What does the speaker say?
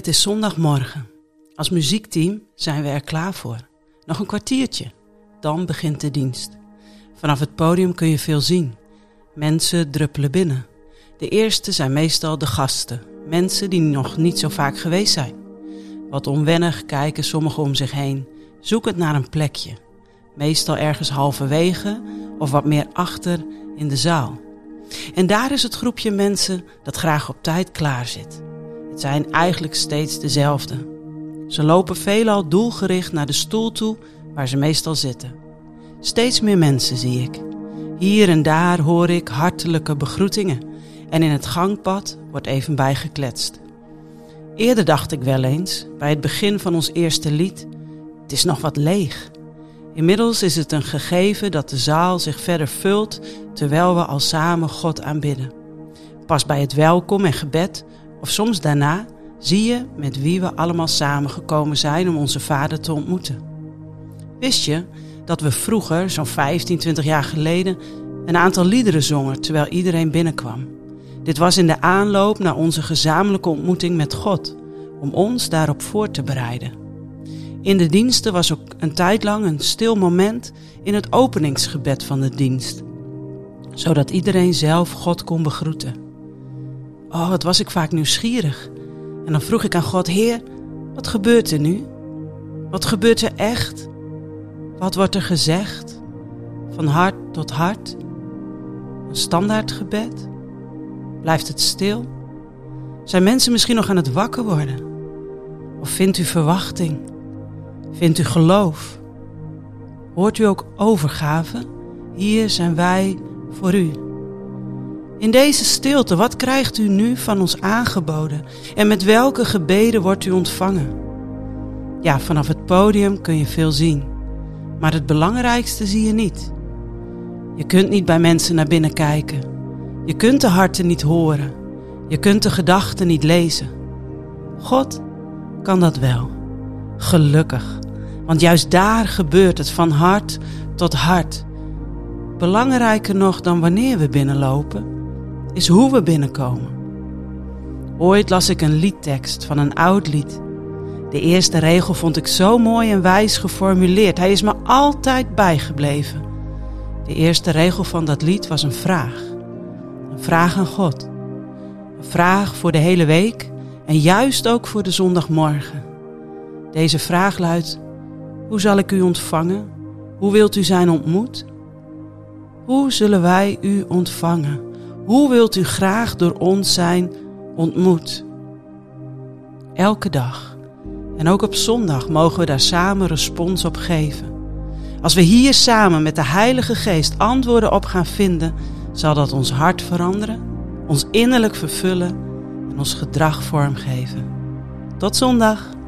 Het is zondagmorgen. Als muziekteam zijn we er klaar voor. Nog een kwartiertje, dan begint de dienst. Vanaf het podium kun je veel zien. Mensen druppelen binnen. De eerste zijn meestal de gasten, mensen die nog niet zo vaak geweest zijn. Wat onwennig kijken sommigen om zich heen, zoekend naar een plekje. Meestal ergens halverwege of wat meer achter in de zaal. En daar is het groepje mensen dat graag op tijd klaar zit. Zijn eigenlijk steeds dezelfde. Ze lopen veelal doelgericht naar de stoel toe waar ze meestal zitten. Steeds meer mensen zie ik. Hier en daar hoor ik hartelijke begroetingen en in het gangpad wordt even bijgekletst. Eerder dacht ik wel eens, bij het begin van ons eerste lied, het is nog wat leeg. Inmiddels is het een gegeven dat de zaal zich verder vult terwijl we al samen God aanbidden. Pas bij het welkom en gebed, of soms daarna, zie je met wie we allemaal samengekomen zijn om onze Vader te ontmoeten. Wist je dat we vroeger, zo'n 15, 20 jaar geleden, een aantal liederen zongen terwijl iedereen binnenkwam? Dit was in de aanloop naar onze gezamenlijke ontmoeting met God, om ons daarop voor te bereiden. In de diensten was ook een tijd lang een stil moment in het openingsgebed van de dienst, zodat iedereen zelf God kon begroeten. Oh, wat was ik vaak nieuwsgierig. En dan vroeg ik aan God, Heer, wat gebeurt er nu? Wat gebeurt er echt? Wat wordt er gezegd? Van hart tot hart? Een standaardgebed? Blijft het stil? Zijn mensen misschien nog aan het wakker worden? Of vindt u verwachting? Vindt u geloof? Hoort u ook overgave? Hier zijn wij voor u. In deze stilte, wat krijgt u nu van ons aangeboden en met welke gebeden wordt u ontvangen? Ja, vanaf het podium kun je veel zien, maar het belangrijkste zie je niet. Je kunt niet bij mensen naar binnen kijken. Je kunt de harten niet horen. Je kunt de gedachten niet lezen. God kan dat wel. Gelukkig. Want juist daar gebeurt het van hart tot hart. Belangrijker nog dan wanneer we binnenlopen, is hoe we binnenkomen. Ooit las ik een liedtekst van een oud lied. De eerste regel vond ik zo mooi en wijs geformuleerd. Hij is me altijd bijgebleven. De eerste regel van dat lied was een vraag. Een vraag aan God. Een vraag voor de hele week en juist ook voor de zondagmorgen. Deze vraag luidt: Hoe zal ik u ontvangen? Hoe wilt u zijn ontmoet? Hoe zullen wij u ontvangen? Hoe wilt u graag door ons zijn ontmoet? Elke dag en ook op zondag mogen we daar samen respons op geven. Als we hier samen met de Heilige Geest antwoorden op gaan vinden, zal dat ons hart veranderen, ons innerlijk vervullen en ons gedrag vormgeven. Tot zondag!